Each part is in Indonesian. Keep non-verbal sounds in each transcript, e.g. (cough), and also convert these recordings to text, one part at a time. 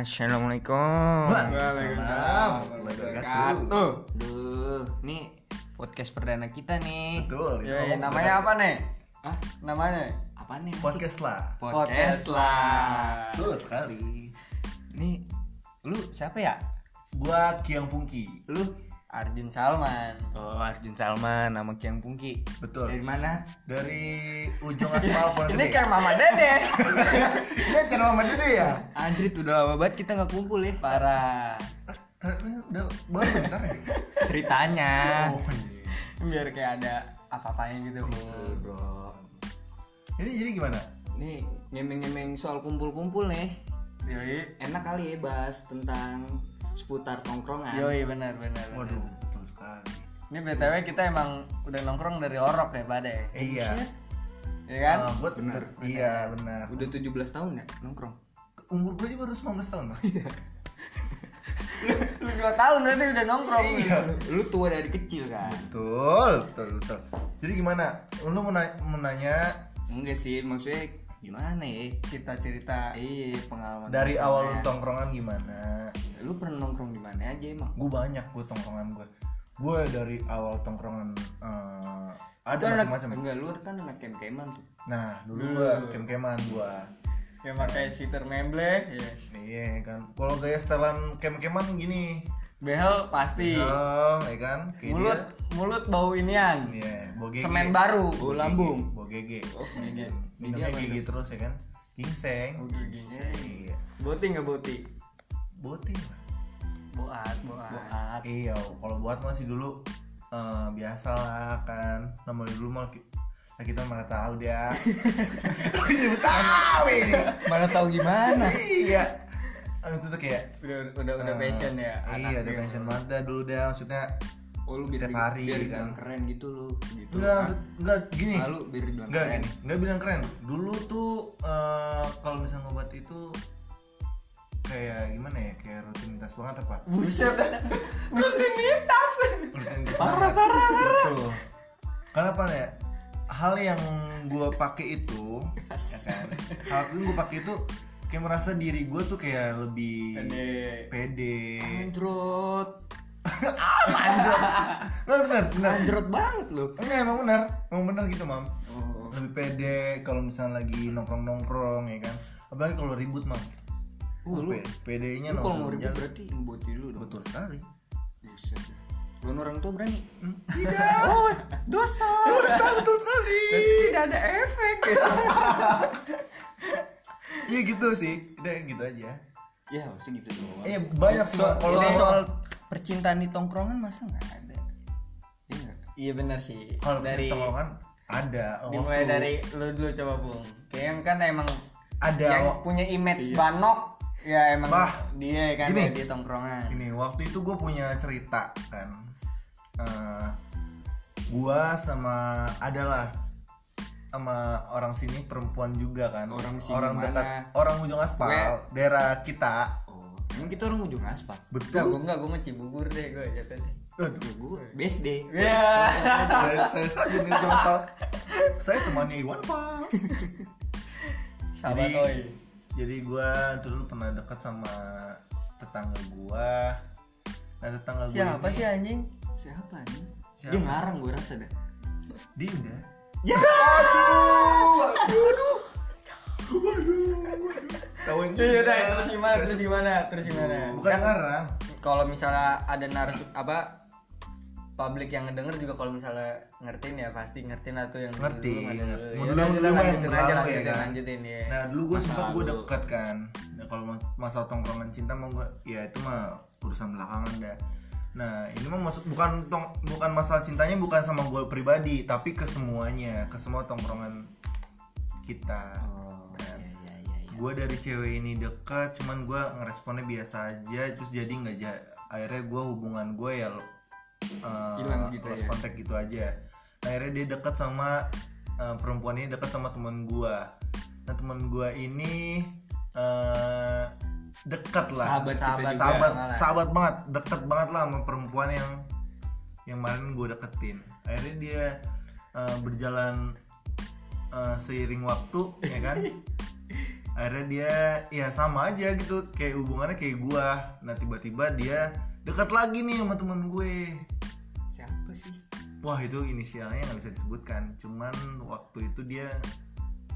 Assalamualaikum. Waalaikumsalam. Wabarakatuh. Duh, nih podcast perdana kita nih. Betul. itu Yoi, ngomong namanya apa nih? Ah, Namanya? apa nih? Podcast lah. Podcast lah. Betul sekali. Nih, lu siapa ya? Gua Kiang Pungki. Lu Arjun Salman. Oh, Arjun Salman nama Kiang Pungki. Betul. Dari mana? Dari ujung aspal (laughs) Pondok Ini kayak Mama Dede. (laughs) Ini channel Mama Dede ya? Anjrit udah lama banget kita nggak kumpul ya. Parah. Udah baru bentar ya? Ceritanya. Oh iya. Biar kayak ada apa-apanya gitu. Bro. Ini jadi gimana? Nih, ngemeng-ngemeng soal kumpul-kumpul nih. Yoi. Enak kali ya bahas tentang seputar tongkrongan. Yoi benar benar. benar. Waduh, betul sekali. Ini BTW kita emang udah nongkrong dari orok ya, Bade. Eh, iya. Iya kan? Ah, buat bener. Iya, benar. Udah 17 tahun nggak nongkrong? Umur gue aja baru 19 tahun, Bang. Lu 2 tahun berarti udah nongkrong. Iya. Lu tua dari kecil kan? Betul, betul, betul. Jadi gimana? Lu mau nanya, mau nanya Enggak sih, maksudnya gimana ya? Cerita-cerita. Iya, pengalaman. dari awal lu tongkrongan. tongkrongan gimana? Lu pernah nongkrong di mana aja emang? gue banyak gue tongkrongan gue gue dari awal tongkrongan eh, ada anak- macam-macam Enggak, lu kan anak kem-keman tuh. nah dulu gue kem-keman gue Yang pakai sitter memble, ya. iya kan kalau gaya setelan kem-keman gini Behel pasti. oh ya kan kayak Mulut dia mulut bau inian. iya bau gege Semen baru. Bau lambung. bau gege Oh, gege. minumnya Gege terus ya kan gingseng Oh, gingseng. iya Boti nggak boti? boti. Boat, boat. Boat. iya kalau buat masih dulu eh, biasa lah kan namanya dulu mah nah kita mana tahu dia (laughs) Iya, tahu ini Mana tahu gimana? iya Aduh itu tuh kayak Udah udah udah eh, passion ya. iya udah passion banget dah dulu dah maksudnya Oh, lu biar hari, biar kan. dibilang keren gitu lu. Gitu. enggak maksud enggak gini Ah, lu biar dibilang enggak keren. gini enggak bilang keren dulu tuh eh, kalau misalnya ngobat itu kayak gimana ya kayak rutinitas banget apa Buset. (laughs) Rutinitas. rutinitas Parah, parah, parah. Betul. karena apa ya hal yang gue pakai itu ya kan hal yang gue pakai itu kayak merasa diri gue tuh kayak lebih Pede. pede Anjrot. benar benar benar Anjrot banget lu. enggak emang benar emang benar gitu mam Oh. lebih pede kalau misalnya lagi nongkrong nongkrong ya kan apalagi kalau ribut mam Oh, lu- PD-nya Lu kalau mau ribut berarti ngeboti dulu dong. betul sekali Buset. Lu orang tua berani? tidak (laughs) Oh, dosa. betul sekali Tidak ada efek. iya (laughs) gitu sih udah gitu aja Ya, maksudnya gitu doang. eh banyak sih Mam. kalau soal, soal soal percintaan di tongkrongan masa nggak ada? Iya? Iya benar sih. kalau dari tongkrongan ada dimulai waktu- dari lu dulu coba bung. Kayaknya kan emang ada yang wak- punya image banok ya emang Bah, dia kan gini. ya, di tongkrongan. ini waktu itu gue punya cerita kan Eh, gua sama adalah sama orang sini perempuan juga kan Orang sini orang mana? dekat orang ujung aspal Gue- daerah kita emang kita orang ujung aspal. Enggak, betul gue enggak, gue mau Cibubur deh gue jatuhnya. Aduh, Ya gue BSD. Ya. saya, saya saja nih ujung aspal saya temannya Iwan Pak Sahabat Jadi- oi. jadi gua dulu pernah dekat sama tetangga gua nah tetangga gua Siapa sih anjing? Siapa nih? Siapa? Dia ngarang gue rasa dah. Dinda Ya. Tahu Iya udah terus gimana? Terus gimana? Terus gimana? bukan Kan ngarang kalau misalnya ada narasi apa publik yang ngedenger juga kalau misalnya ngertiin ya pasti ngertiin lah tuh yang Ngerti, dulu, ngerti. dulu. Mau dulu yang dulu yang lanjutin aja ya kan? lanjutin ya Nah dulu gue sempat gue deket kan Nah kalau ma- masalah tongkrongan cinta mau gue Ya itu mah urusan belakangan dah Nah ini mah masuk bukan tong bukan masalah cintanya bukan sama gue pribadi Tapi ke semuanya Ke semua tongkrongan kita Oh, Gue dari cewek ini deket Cuman gue ngeresponnya biasa aja Terus jadi nggak ja- Akhirnya gue hubungan gue ya eh, Hilang gitu lost ya? contact gitu aja akhirnya dia deket sama eh, perempuan ini deket sama temen gue nah temen gue ini eh dekat lah Sahabat Sahabat, juga. sahabat malah. sahabat banget deket banget lah sama perempuan yang yang kemarin gue deketin akhirnya dia eh, berjalan eh, seiring waktu ya kan (laughs) akhirnya dia ya sama aja gitu. Kayak hubungannya kayak gua. Nah tiba-tiba dia dekat lagi nih sama temen gue. Siapa sih? Wah itu inisialnya nggak bisa disebutkan. Cuman waktu itu dia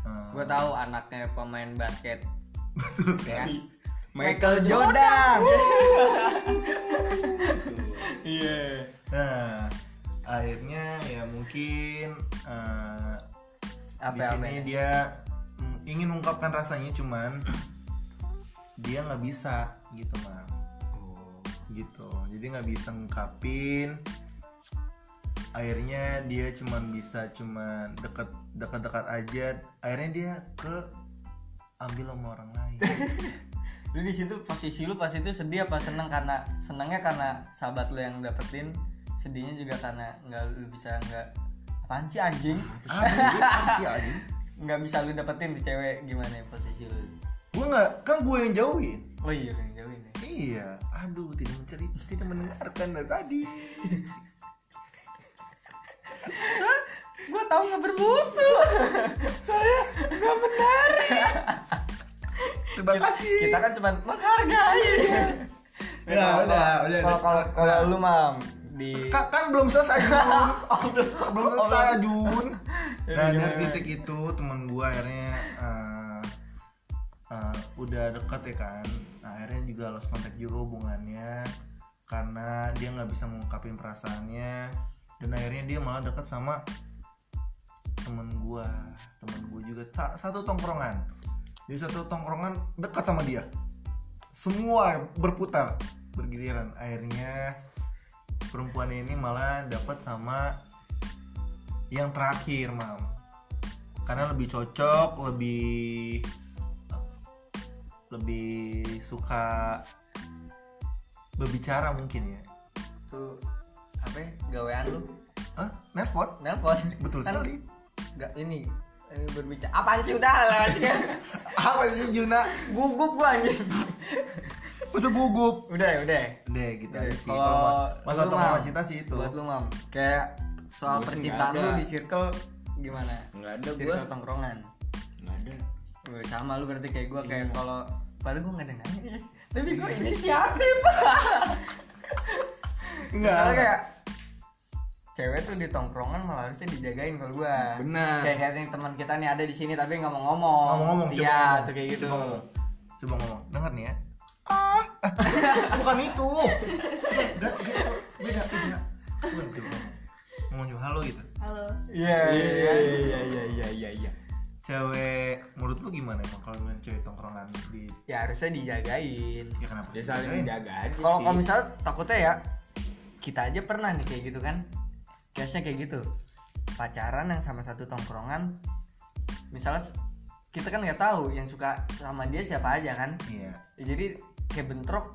eh, gue tahu anaknya pemain basket. Betul ya kan? sekali. Michael Jordan. (laughs) Iya. Nah akhirnya ya mungkin eh, apa di sini apa dia ingin mengungkapkan rasanya cuman dia nggak bisa gitu mam. Gitu. Jadi nggak bisa ngungkapin. Akhirnya dia cuman bisa cuman deket dekat dekat aja. Akhirnya dia ke ambil sama orang lain. (laughs) Lu di situ posisi lu pas itu sedih apa seneng? Karena senengnya karena sahabat lu yang dapetin sedihnya juga karena nggak lu bisa nggak apaan sih anjing? Apa sih apa sih anjing nggak bisa lu dapetin di cewek gimana ya posisi lu? Gue nggak kan gue yang jauhin. Oh iya yang jauhin ya? Iya. Aduh tidak mencari tidak mendengarkan dari tadi. Gue tahu nggak bermutu. Saya nggak benar terima kasih. kita kan cuma menghargai. Ya, udah, udah, kalau kalau kalau lu mam di Ka- kan belum selesai. (laughs) Jun belum. selesai Jun nah gimana, dari titik itu teman gua akhirnya eh, eh, udah deket ya kan. Nah, akhirnya juga lost contact juga hubungannya karena dia nggak bisa mengungkapin perasaannya. Dan akhirnya dia malah deket sama temen gua. Temen gua juga. Sa- satu tongkrongan. Di satu tongkrongan dekat sama dia. Semua berputar bergiliran. Akhirnya perempuan ini malah dapat sama yang terakhir mam. Karena lebih cocok lebih lebih suka berbicara mungkin ya. Tuh apa ya, gawean lu. Hah? nelpon nelpon betul Kan sekali. nggak ini ini berbicara. Apaan sih? Udah lah (laughs) apa sih Juna? Gugup gua anjing. Masa gugup? Udah ya udah deh gitu Udah, aja sih. kalau masa Mam, cinta sih itu. Buat lu mam. Kayak soal Gua percintaan nggak lu di circle gimana? Nggak ada circle gua. tongkrongan? Nggak ada. Wih, sama lu berarti kayak gua Iya. kayak kalau padahal gua nggak ada nanya ya. tapi gua inisiatif. (laughs) Enggak. Soalnya kayak cewek tuh di tongkrongan malah harusnya dijagain kalau gua. Benar. kayak kayak teman kita nih ada di sini tapi nggak mau ngomong. Ngomong-ngomong iya tuh kayak gitu. Coba ngomong. Coba ngomong. Dengar nih ya. Ah. (laughs) Bukan itu. (laughs) Enggak gitu beda beda. Coba ngomong. juga halo gitu. Halo. iya iya iya iya iya iya iya cewek menurut lu gimana emang kalau main cewek tongkrongan di ya harusnya dijagain. Ya kenapa ya saling Dijagain? menjaga aja kalau sih. kalau misalnya takutnya ya kita aja pernah nih kayak gitu kan. Case nya kayak gitu. Pacaran yang sama satu tongkrongan misalnya kita kan nggak tahu yang suka sama dia siapa aja kan. Iya. Ya, jadi kayak bentrok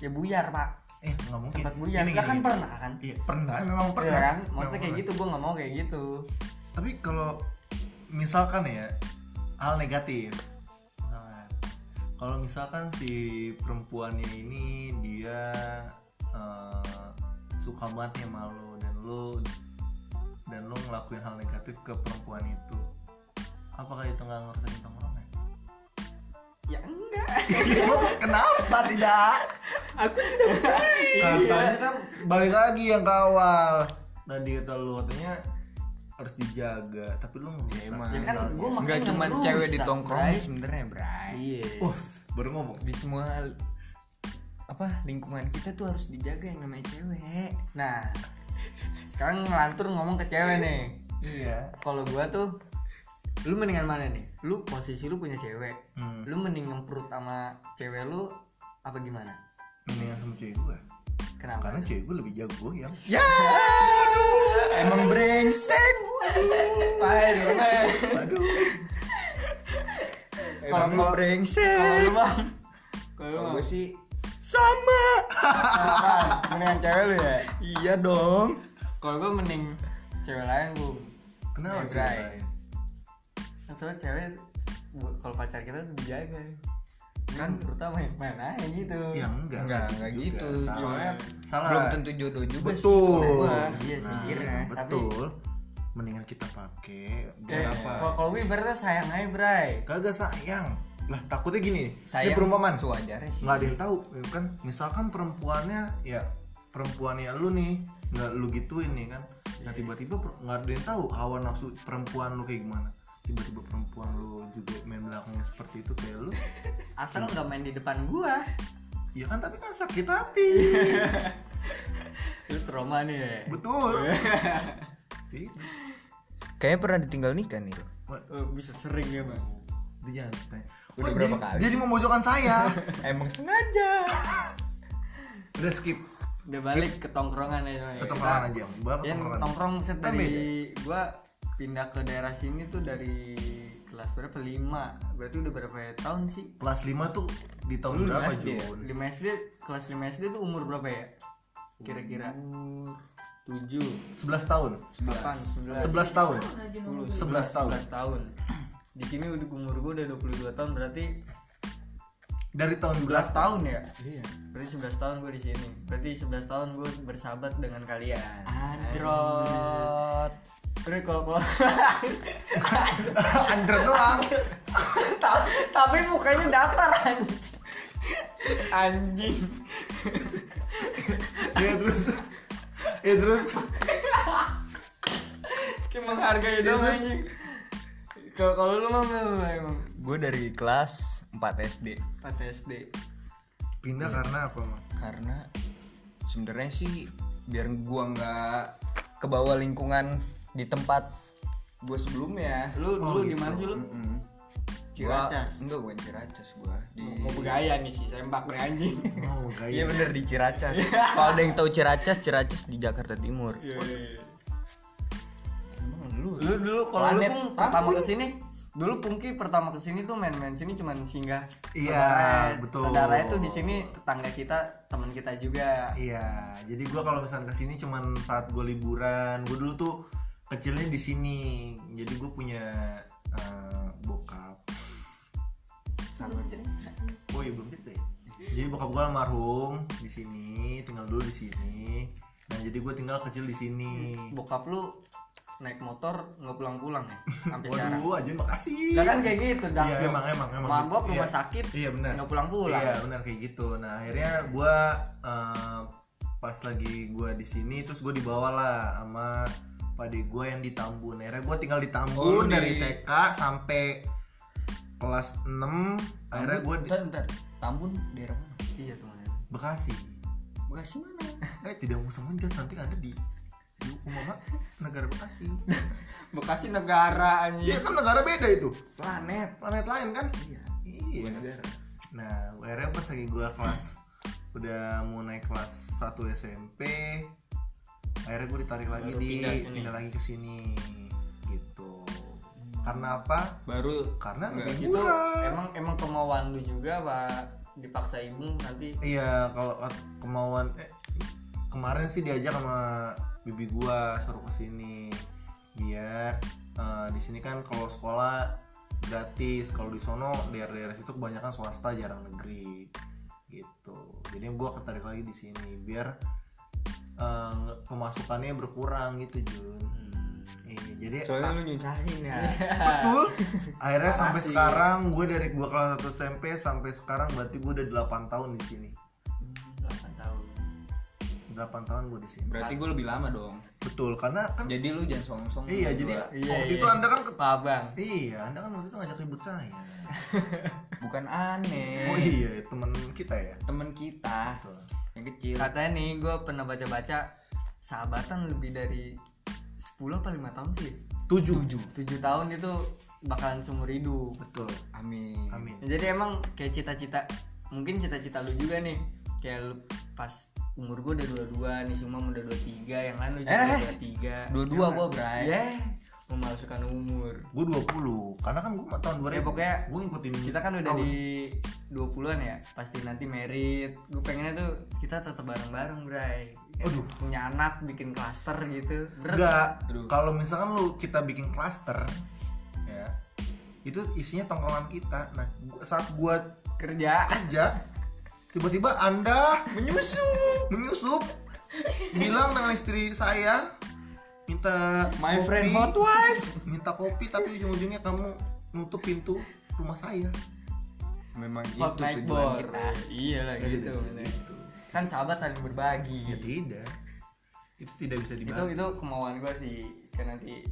ya buyar pak eh nggak mungkin. Sempat buyar ya kan pernah kan? Iya pernah memang Iya pernah. kan? Maksudnya kayak gitu gue nggak mau kayak gitu. Tapi kalau misalkan ya hal negatif. Misalkan kalau misalkan si perempuannya ini dia eh, suka banget ya sama lo dan lo dan lo ngelakuin hal negatif ke perempuan itu apakah itu nggak ngerusakin tongkrongan? Ya enggak. (laughs) Kenapa tidak aku tidak (laughs) katanya kan balik lagi yang ke awal. Tadi kata lu katanya harus dijaga tapi lu ngerusak emang. ya kan gue nggak cuma cewek di tongkrongan Bray. sebenarnya Bray. Iya. Us, baru ngomong. Di semua apa lingkungan kita tuh harus dijaga yang namanya cewek. Nah sekarang ngelantur ngomong ke cewek nih. Iya. Kalau gua tuh lu mendingan mana nih? Lu posisi lu punya cewek. Hmm. lu mending ngemprut sama cewek lu apa gimana mendingan sama cewek gue kenapa karena cewek gue lebih jago yang ya! Emang brengsek! Spiderman. Aduh Kalau- emang kalau- brengsek. kalau bang. Kalau gue sih sama! (laughs) Mendingan cewek lu ya? Iya dong. Kalau gua mending cewek lain gua kenapa Lebih cewek lain? Soalnya cewek bu- kalau pacar kita tuh dijaga kan terutama yang mana gitu. Ya enggak. Enggak enggak gitu. Salah. soalnya salah. belum tentu jodoh juga sih betul. kalau gua. Iya sih. Nah, Kira. betul. Mendingan kita pakai Eh, biar apa? kalau kalau gue ibaratnya sayang aja bray. Kagak sayang. Lah takutnya gini. Sayang ini perumpamaan. sewajarnya sih. nggak ada yang tahu ya kan? Misalkan perempuannya ya perempuannya lu nih nggak lu gituin nih kan? Nah tiba-tiba per- nggak ada yang tahu hawa nafsu perempuan lu kayak gimana tiba-tiba perempuan lu juga main belakangnya seperti itu kayak lu. (laughs) Asal nggak main di depan gua. Ya kan tapi kan sakit hati. (laughs) Itu trauma nih ya. Betul. (laughs) Iya. Kayaknya pernah ditinggal nikah nih lo. Oh, bisa sering ya bang? Dia jangan tanya. Udah berapa jadi, kali? jadi memojokkan saya. Emang sengaja. udah skip. Udah balik ke tongkrongan ya ke tongkrongan aja tongkrongan. nongkrong set Kan dari gua pindah ke daerah sini tuh dari kelas berapa? Lima. Berarti udah berapa ya tahun sih? Kelas 5 tuh di tahun Lu berapa SD ya? Jun? 5 SD kelas 5 SD tuh umur berapa ya? Kira-kira. Tujuh. 11 tahun? Delapan sembilan 11 tahun? Sepuluh 11 tahun. 11 tahun. Di sini udah umur gua udah 22 tahun berarti dari tahun 11 berapa? tahun ya? Iya. berarti 11 tahun gue di sini. Berarti 11 tahun gue bersahabat dengan kalian. Androt. Terus kalau kalau (laughs) Android doang Ta- tapi mukanya datar anjing. Anjing. ya terus ya terus Kayak menghargai dong anjing. Kalau kalau lu mah emang Gue dari kelas 4 SD. 4 SD. pindah karena apa mah Karena sebenarnya sih biar gua nggak ke bawah lingkungan di tempat gue sebelumnya. Lu dulu gimana sih lu? Mm. Ciracas. Gua, enggak gue Ciracas gua di Mau bergaya nih sih, sempak nih anjing. oh Iya bener di Ciracas. (laughs) Kalau ada yang tahu Ciracas, Ciracas di Jakarta Timur. Emang lu Lu dulu kalau lu pun pertama ke sini dulu Pungki pertama ke sini tuh main-main sini cuman singgah Iya, saudara- betul. saudaranya tuh di sini tetangga kita teman kita juga iya jadi gua kalau misalnya ke sini cuman saat gue liburan gue dulu tuh kecilnya di sini jadi gue punya eh, bokap oh iya belum cerita ya jadi bokap gue almarhum di sini tinggal dulu di sini nah jadi gue tinggal kecil di sini bokap lu naik motor nggak pulang-pulang ya sampai sekarang waduh aja makasih Lah kan kayak gitu, dark Iya emang emang emang. Mabok gitu. rumah Iya. sakit, Iya benar. nggak pulang-pulang. Iya benar kayak gitu. Nah akhirnya gue pas lagi gue di sini terus gue dibawa lah sama pade gue yang di Tambun. Akhirnya gue tinggal di Tambun Oh, dari TK sampai kelas 6 akhirnya gue di bentar, bentar. Tambun daerah mana? Iya teman. Bekasi. Bekasi mana? (laughs) Eh tidak usah menjas nanti ada di apa negara Bekasi. (laughs) Bekasi negara anjing. Dia kan negara beda itu. Planet. Planet lain kan? Iya. Iya. negara. Nah, akhirnya pas lagi gue kelas udah mau naik kelas 1 SMP, akhirnya gue ditarik lagi Baru di pindah sini. pindah lagi ke sini gitu. Karena apa? Baru Karena Enggak, lebih Itu murah. emang emang kemauan lu juga pak dipaksa ibu nanti Iya, kalau kemauan eh, kemarin sih diajak sama bibi gua suruh ke sini biar eh, di sini kan kalau sekolah gratis kalau di sono daerah-daerah situ kebanyakan swasta jarang negeri gitu jadi gua ketarik lagi di sini biar eh, pemasukannya berkurang gitu Jun Iya, jadi soalnya lu nyusahin ya. (laughs) betul akhirnya sampai Makasih. sekarang gue dari gua kelas 1 SMP sampai sekarang berarti gue udah 8 tahun di sini 8 tahun 8 tahun gue di sini Berarti gue lebih lama dong. betul karena kan Jadi lu jangan song-song. iya jadi gua. Iya, waktu iya. itu anda kan ke- iya anda kan waktu itu ngajak ribut saya (laughs) bukan aneh. oh iya teman kita ya Temen kita Betul. Yang kecil. katanya nih gue pernah baca-baca sahabatan lebih dari 10 apa 5 tahun sih? Tujuh. 7 tahun itu bakalan seumur hidup. Betul. Amin. amin. Jadi emang kayak cita-cita mungkin cita-cita lu juga nih. Kayak lu pas umur gue udah dua-dua nih semua udah dua tiga yang lain lu juga Eh, dua tiga Dua-dua gue Bray. ya memalsukan umur. Gue 20 karena kan gue tahun 2000 Ya, pokoknya gue ngikutin kita kan udah tahun. di 20-an ya pasti nanti merit. Gue pengennya tuh kita tetap bareng-bareng bray. Ya, Aduh. punya anak bikin klaster gitu. Berat enggak kalau misalkan lu kita bikin klaster ya itu isinya tongkrongan kita. Nah gua- saat gua kerja. kerja tiba-tiba anda menyusup. (laughs) Menyusup. Bilang dengan istri saya minta My kopi, friend hot wife. minta kopi tapi ujung-ujungnya kamu nutup pintu rumah saya memang hot itu tujuan ball. kita. Iya lah gitu. gitu. kan sahabat saling berbagi. Ya tidak. Itu tidak bisa itu dibahas itu kemauan gue sih kan nanti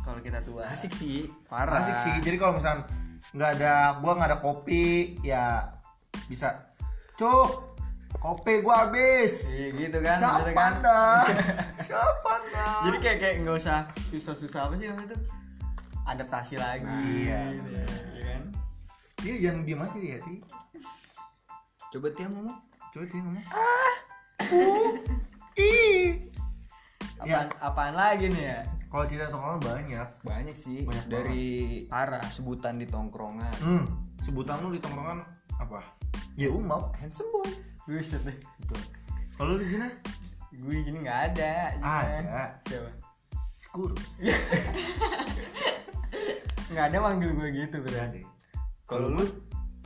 kalau kita tua. Asik sih. Parah. Asik sih. Jadi kalau misal nggak ada gua nggak ada kopi ya bisa cuk kopi gua habis. Iya gitu kan siapa kan? Anda? (laughs) Siapa anda? Jadi kayak kayak nggak usah susah-susah apa sih namanya itu adaptasi lagi iya, gitu. ya, iya dia jangan diam aja ya ti. Coba tiang ngomong. Coba ti ngomong. Ah ih. Apaan, apaan lagi nih ya? Kalau cerita tongkrongan banyak. Banyak sih Banyak dari parah sebutan di tongkrongan. Hmm sebutan lu di tongkrongan apa? Ya umap handsome boy. Buset deh. Betul. Kalau lu di Cina gue di sini nggak ada. Ada. siapa? Si kurus (laughs) nggak ada manggil gue gitu berarti kalau lu?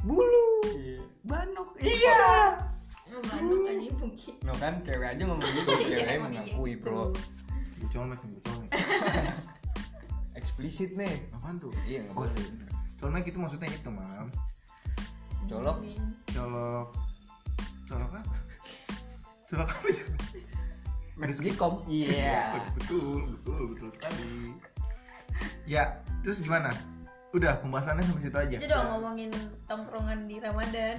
Bulu. Iya. banok iya. Emang bandung aja mungkin. no kan cewek aja ngomong gitu cewek emang mengakui iya. bro colmek colmek (laughs) eksplisit nih. Apaan tuh? Iya nggak Oh, boleh. colmek itu maksudnya itu mam. Colok. Colok. Colok apa? Colok apa? Sih Mexikom iya. Betul betul betul sekali. Ya terus gimana udah pembahasannya sampai situ aja Itu dong ngomongin tongkrongan di Ramadan.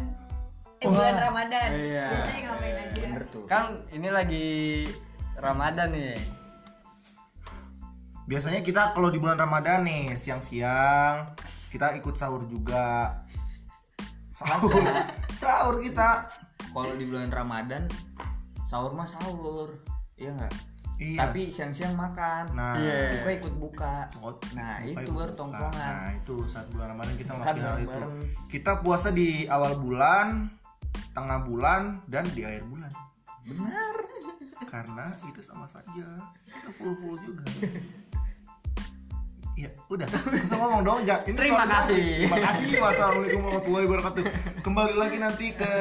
Eh Wah, bulan Ramadan. iya. Biasanya ngapain aja? bener tuh kan ini lagi Ramadan nih biasanya kita kalau di bulan Ramadan nih siang-siang kita ikut sahur juga sahur (laughs) sahur kita kalau di bulan Ramadan sahur mah sahur iya nggak iya tapi siang-siang makan nah Iya. buka ikut buka Oh, nah buka itu ikut baru tongkrongan nah itu saat bulan Ramadan kita Makan hal itu kita puasa di awal bulan tengah bulan dan di akhir bulan benar karena itu sama saja kita full full juga Iya, udah. Bisa ngomong dong, Jak. Ini Terima kasih. Terima kasih. Wassalamualaikum warahmatullahi wabarakatuh. Kembali lagi nanti ke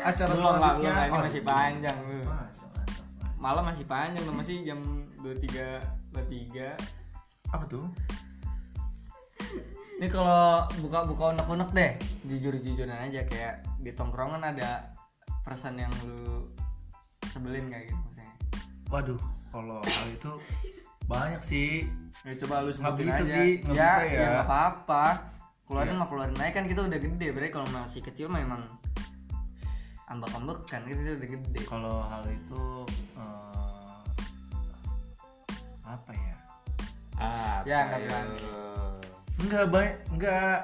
acara belum lah belum selanjutnya. ini Oh, masih panjang. Wah, malam masih panjang tuh masih jam 23 23 Apa tuh? ini kalau buka-buka unek-unek deh jujur-jujuran aja kayak di tongkrongan ada persen yang lu sebelin kayak gitu maksudnya Waduh, kalau hal itu banyak sih. ya coba lu sebutin bisa aja sih, nggak ya, bisa ya. nggak apa-apa keluarin mah keluarin aja kan kita udah gede berarti kalau masih kecil mah emang ambek-ambek kan kita udah gede Kalau hal itu eh, apa ya? ah Ya, nggak berani. Enggak baik, enggak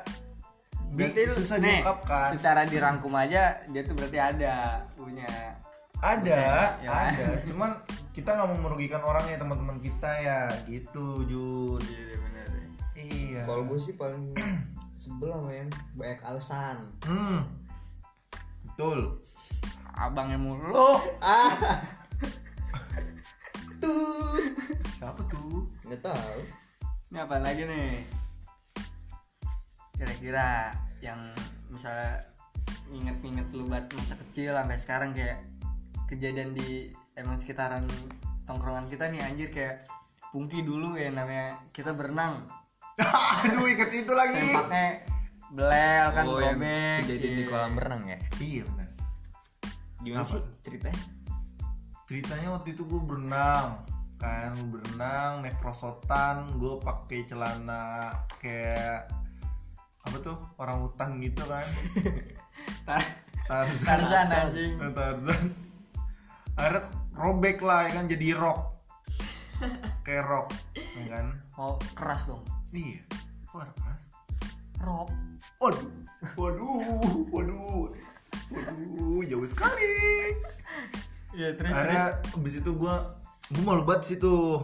berarti lu susah nih, diungkapkan. secara dirangkum aja dia tuh berarti ada punya Ada, Ya. ada. (laughs) Cuman kita nggak mau merugikan orang ya teman-teman kita ya, gitu Jun. iya bener Iya. kalau gue sih paling (clears throat) sebel sama yang banyak alasan Hmm. Betul. abangnya mulu ah (laughs) Tuh. Siapa tuh? nggak tahu Ini apa lagi nih? Kira-kira yang misalnya inget-inget lu buat masa kecil sampai sekarang kayak kejadian di emang sekitaran tongkrongan kita nih anjir kayak Pungki dulu ya namanya kita berenang (laughs) Aduh, ikat itu lagi. sempaknya belel kan oh yang robek kejadian di iya. kolam renang ya? Iya benar. gimana Apa? sih ceritanya? Ceritanya waktu itu gue berenang kan. Berenang naik prosotan gue pakai celana kayak apa tuh orang hutan gitu kan. (laughs) Tar- Tarzan Tarzan, anjing. Tarzan. Akhirnya robek lah ya kan jadi rock. Kayak rock ya kan. Oh keras dong? Iya. Kok keras? Rock waduh waduh waduh waduh jauh sekali. Ya terus terus. Akhirnya abis itu gue gue malu banget situ.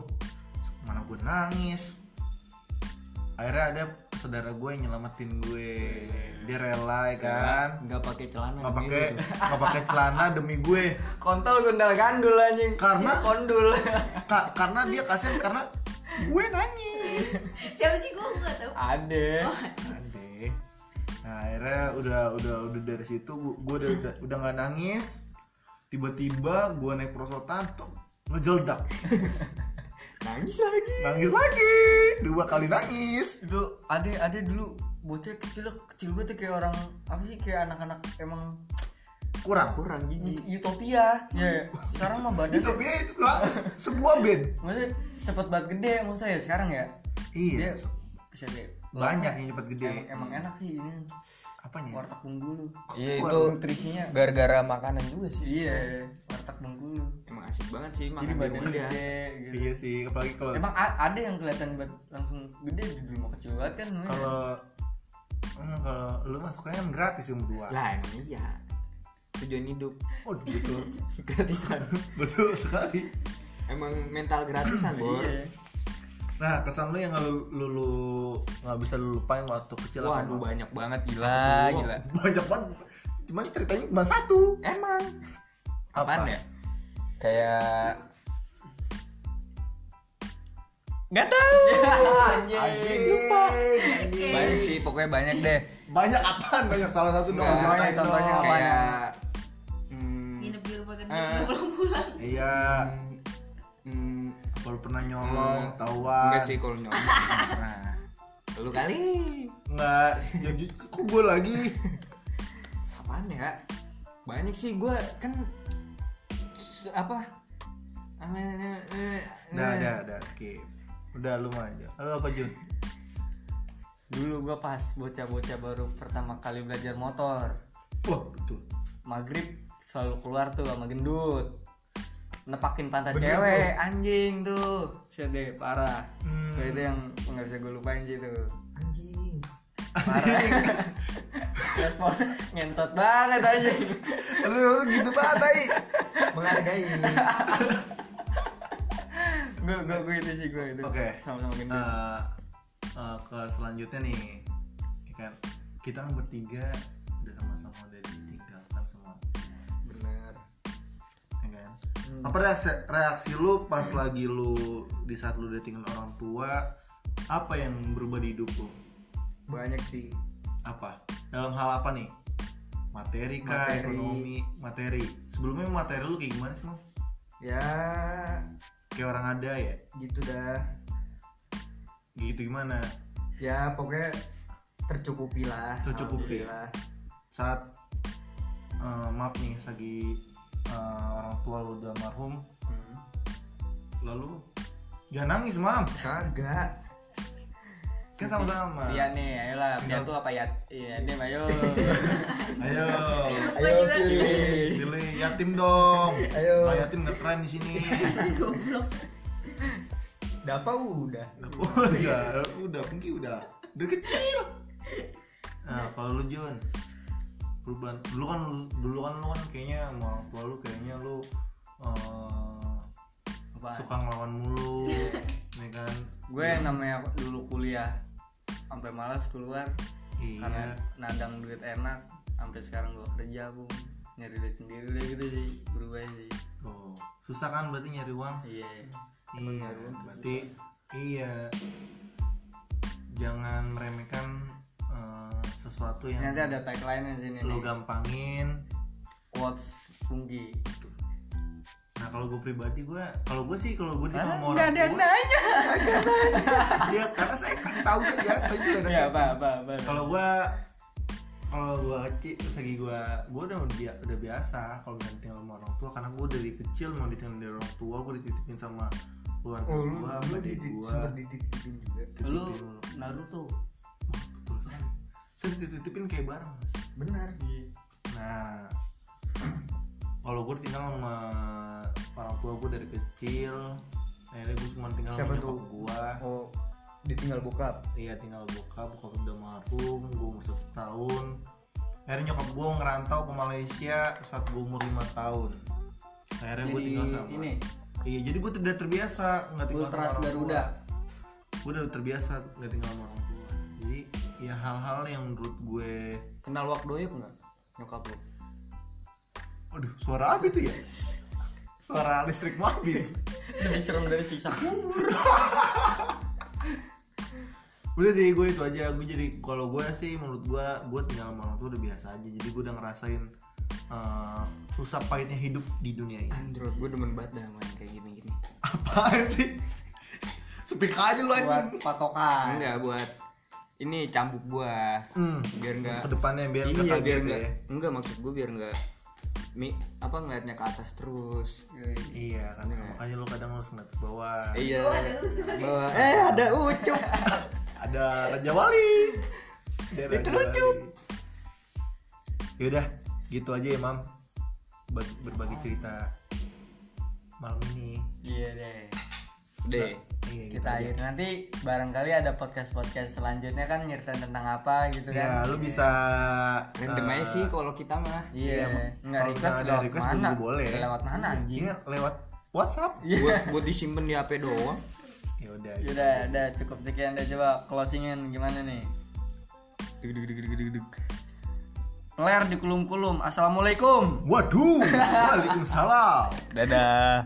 Mana gue nangis. Akhirnya ada saudara gue yang nyelamatin gue. Dia rela ya kan? Nggak pakai celana nggak demi pakai nggak pakai celana demi gue. Kontol gundal gandul anjing. Karena- kondul. Ka- karena dia kasihan karena gue nangis. (laughs) Siapa sih? Gue gak tau. ada Ade. Nah akhirnya udah udah udah dari situ gue udah udah udah nggak nangis. Tiba-tiba gue naik prosotan tuh ngejeledak. (laughs) nangis lagi Nangis lagi. Dua kali nangis. itu ada ada dulu bocah kecil kecil banget ya, kayak orang apa sih kayak anak-anak emang kurang kurang jijik utopia ya sekarang mah badan ya itu lah sebuah band maksudnya cepet banget gede maksudnya ya sekarang ya iya dia bisa deh banyak yang cepet gede. Emang, emang enak sih ini. Apanya? Warteg bengkulu iya itu nutrisinya? gara-gara makanan juga sih. Iya warteg bengkulu emang asik banget sih jadi makan di badannya muda gede gitu. Iya sih apalagi kalau emang ada yang kelihatan bad- langsung gede di dulu mau kecil banget kan kalau hmm, kalau lu masuknya kan gratis yang berdua. Lah emang iya. Tujuan hidup. Oh betul. (laughs) Gratisan. Betul sekali. Emang mental gratisan bor. Iya. Nah kesan lu yang lu lu lu nggak bisa lu lupain waktu kecil waduh Bang? banyak banget. Gila Wah, gila. (laughs) Banyak banget. Cuman ceritanya cuma satu. Emang. Apa? apaan ya? Kayak nggak tahu. (laughs) Anjing. Banyak sih pokoknya banyak deh. Banyak apaan? Banyak salah satu dong. Contohnya dong. apa? kayak hmm, nginep di rumah kan Eh. pulang-pulang. Iya. Hmm, kalau pernah nyolong Hmm. tahuan enggak sih kalau nyolong nah lu kali. Nggak. Ya, ju- kok gue lagi? Apaan ya? Banyak sih gue kan apa? Udah udah udah skip. Udah lu aja. Lu apa Jun? Dulu gua pas bocah-bocah baru pertama kali belajar motor. Wah betul. Maghrib selalu keluar tuh sama gendut nepakin pantat Bener cewek anjing tuh. Deh parah. Hmm. Tuh, itu yang nggak bisa gue lupain sih tuh. Anjing. Parah. (laughs) Respon ngentot banget aja lu, lu gitu banget tai. Menghargai. Gue gue gue itu sih gue itu Oke. sama-sama gendut. Eh, eh, ke selanjutnya nih. Kan kita kan bertiga udah sama-sama udah kan apa reaksi reaksi lu pas lagi lu di saat lu udah tinggal orang tua apa yang berubah di hidup lu? Banyak sih. Apa? Dalam hal apa nih? Materi kah Materi. ekonomi? Materi. Sebelumnya materi lu kayak gimana sih mau ya. Kayak orang ada ya? Gitu dah. Gitu gimana? Ya pokoknya tercukupi lah. Tercukupi. Alhamdulillah. saat eh, maaf nih lagi eh, orang tua lu udah marhum. Hmm. lalu jangan nangis mam. Kagak. Kan sama-sama. Iya nih ayolah dia tuh apa ya? Iya nih ayo. (laughs) Ayo. Gua juga? pilih. Yatim dong. Ayo. Kalau yatim nggak keren di sini. Dapa udah. Udah. Udah Pinky udah. Udah kecil. Nah kalau lu Jun perubahan dulu kan dulu kan lu kan kayaknya sama orang tua lu kayaknya lu apa suka ngelawan mulu nih (laughs) kan? Gue namanya dulu kuliah sampai malas keluar karena iya nadang duit enak sampai sekarang gue kerja bu nyari duit sendiri deh gitu sih berubah sih. Oh susah kan berarti nyari uang? Iya. Iya berarti iya. Jangan meremehkan eh, sesuatu yang nanti ada tagline nya sini lu nih. gampangin. Quotes Pungki nah kalau gue pribadi gue kalau gue sih kalau gue di sama orang ada yang tua nanya. (laughs) Iya, karena saya kasih tahu saja, saya juga ada. ya apa apa apa. Kalau gua kalau gua kecil terus lagi gua gua udah udah, udah biasa kalau tinggal sama orang tua karena gua dari kecil mau ditinggal dari orang tua gua dititipin sama keluarga Oh lu, gua lu sama adik didik, gua. sempet dititipin juga? Lu. Naruto saya dititipin kayak bareng mas. Benar. Nah (clears throat) kalau gua tinggal sama orang tua gua dari kecil. Akhirnya gua cuma tinggal Siapa sama nyokap gua. Oh ditinggal bokap? Iya tinggal bokap, bokap udah marhum, gue umur satu tahun. Akhirnya nyokap gue ngerantau ke Malaysia saat gue umur 5 tahun. Akhirnya gue tinggal sama ini? Iya jadi gue udah terbiasa nggak tinggal sama orang Garuda? Tua Gue udah terbiasa nggak tinggal sama orang tua. Jadi ya hal-hal yang menurut gue Kenal wak doyok nggak? Nyokap lu? Waduh suara apa itu ya? Suara listrik mau habis. Lebih serem dari sisa kubur. Udah sih gue itu aja. Gue jadi kalau gue sih menurut gue Gue tinggal sama orang tua udah biasa aja. Jadi gue udah ngerasain eh, Susah pahitnya hidup di dunia ini. Android gue demen banget dah main kayak gini-gini. Apaan sih? Speak aja lu buat anjing patokan. Enggak buat ini cambuk gua Hmm. biar nggak Ke depannya biar nggak iya biar ya. nggak enggak maksud gua biar nggak mi apa ngeliatnya ke atas terus Iya kan makanya lu kadang harus ngeliat ke bawah. iya Oh, ada. Bawah. eh ada ucup (laughs) Ada Raja Wali. Ada Itu lucu. Yaudah, gitu aja ya, Mam. Ber- berbagi cerita malam ini. Iya deh. Deh Iya, gitu Kita aja. akhir nanti barangkali ada podcast podcast selanjutnya kan nyeritain tentang apa gitu Ya, kan. lu bisa random eh, aja sih kalau kita mah Iya, nggak request ada lewat request mana? juga boleh. Lewat mana anjing? Iya, lewat WhatsApp. buat buat disimpan di HP doang Ya udah. Yaudah, udah cukup sekian deh coba closingin gimana nih? Deg, deg, deg, deg, deg, deg. Ler di kulum-kulum. Assalamualaikum. Waduh, (laughs) Waalaikumsalam. dadah